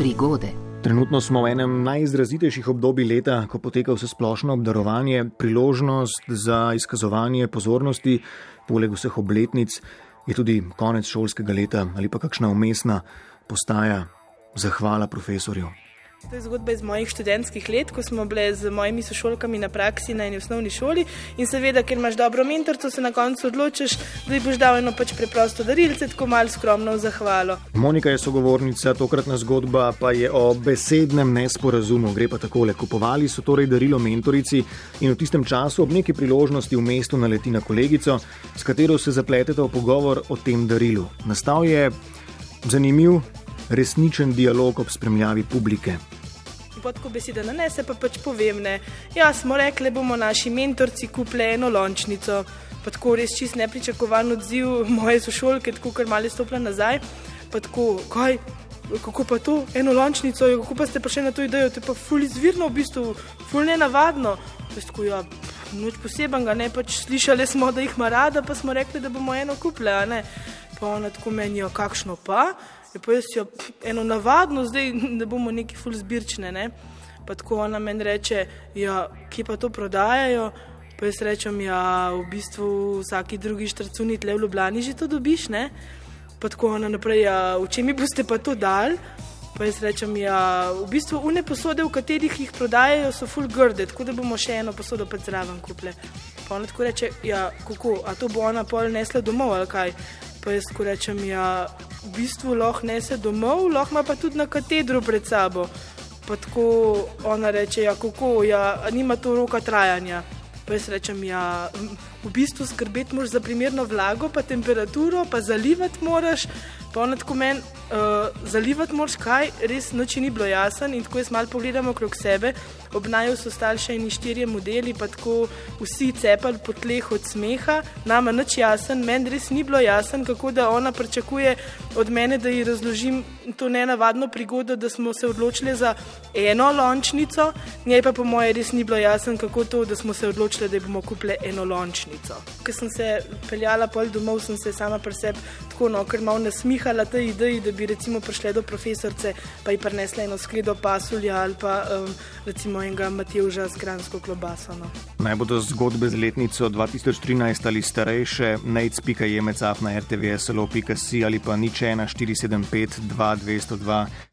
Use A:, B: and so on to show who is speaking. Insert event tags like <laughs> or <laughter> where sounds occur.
A: prigode.
B: Trenutno smo v enem najizrazitejših obdobij leta, ko poteka vse splošno obdarovanje, priložnost za izkazovanje pozornosti, poleg vseh obletnic, je tudi konec šolskega leta ali pa kakšna umestna postaja zahvala profesorju.
C: To je zgodba iz mojih študentskih let, ko smo bili z mojimi sošolkami na praksi na eni osnovni šoli. In seveda, ker imaš dobro mentorco, se na koncu odločiš, da ji boš dal eno pač preprosto darilce, tako malo skromno v zahvalo.
B: Monika je sogovornica, tokratna zgodba pa je o besednem nesporazumu. Gre pa takole: kupovali so torej darilo mentorici in v tistem času ob neki priložnosti v mestu naleti na kolegico, s katero se zapletete v pogovor o tem darilu. Nastal je zanimiv resničen dialog ob spremljavi publike.
C: Podko besede nanese, pa pač povem, ne. Ja, smo rekli, bomo naši mentorci kupili eno lončnico. Pa tako res čist nepričakovan odziv <laughs> moje sošolke, tako kar malo stopila nazaj. Pa tako, kaj, kako pa to, eno lončnico, ja, kako pa ste prišli na to idejo, to je pa ful izvirno, v bistvu, ful ne navadno. Tako, ja, noč posebenega, ne pač slišali smo, da jih ima rada, pa smo rekli, da bomo eno kupili, a ne. Pa ona tako menijo, kakšno pa. Je pa jaz jo eno navadno, zdaj ne bomo neki full zbirčne. Ne? Pa tako ona meni reče, ja, ki pa to prodajajo. Pa jaz rečem, ja, v bistvu vsaki drugi štrcuni tle v Ljubljani že to dobiš. Ne? Pa tako ona naprej, ja, v čem mi boste pa to dal? Pa jaz rečem, ja, v bistvu une posode, v katerih jih prodajajo, so full grde, tako da bomo še eno posodo pa zraven kupile. Pa ona tako reče, ja, kako, a to bo ona pol nesla domov ali kaj? Pa jaz ko rečem, ja, v bistvu lahko nese domov, lahko ima pa tudi na katedru pred sabo. Pa tako ona reče, ja, kako, ja, nima to roka trajanja. Pa jaz rečem, ja, v bistvu skrbeti moraš za primerno vlago, pa temperaturo, pa zalivati moraš. Pa ona tako meni, uh, zalivati moraš kaj, res noči ni bilo jasen. In tako jaz malo pogledam okrog sebe, ob naju so stali še eni štirje modeli, pa tako vsi cepali po tleh od smeha, nama noč jasen, meni res ni bilo jasen, kako da ona pričakuje od mene, da ji razložim to nenavadno prigodo, da smo se odločili za eno lončnico, njej pa po moje res ni bilo jasen, kako to, da smo se odločili, da bomo kupili eno lončnico. Ker sem se peljala pol domov, sem se sama pri sebi tako no, ker malo nasmihala tej ideji, da bi recimo prišle do profesorice, pa ji prinesla eno skledo pasulja ali pa um, recimo enega Matjevža z gransko klobaso. No.
B: Naj bodo zgodbe z letnico 2013 ali starejše, nec.jemecaf na rtvslo.si ali pa nič 1 475 2202.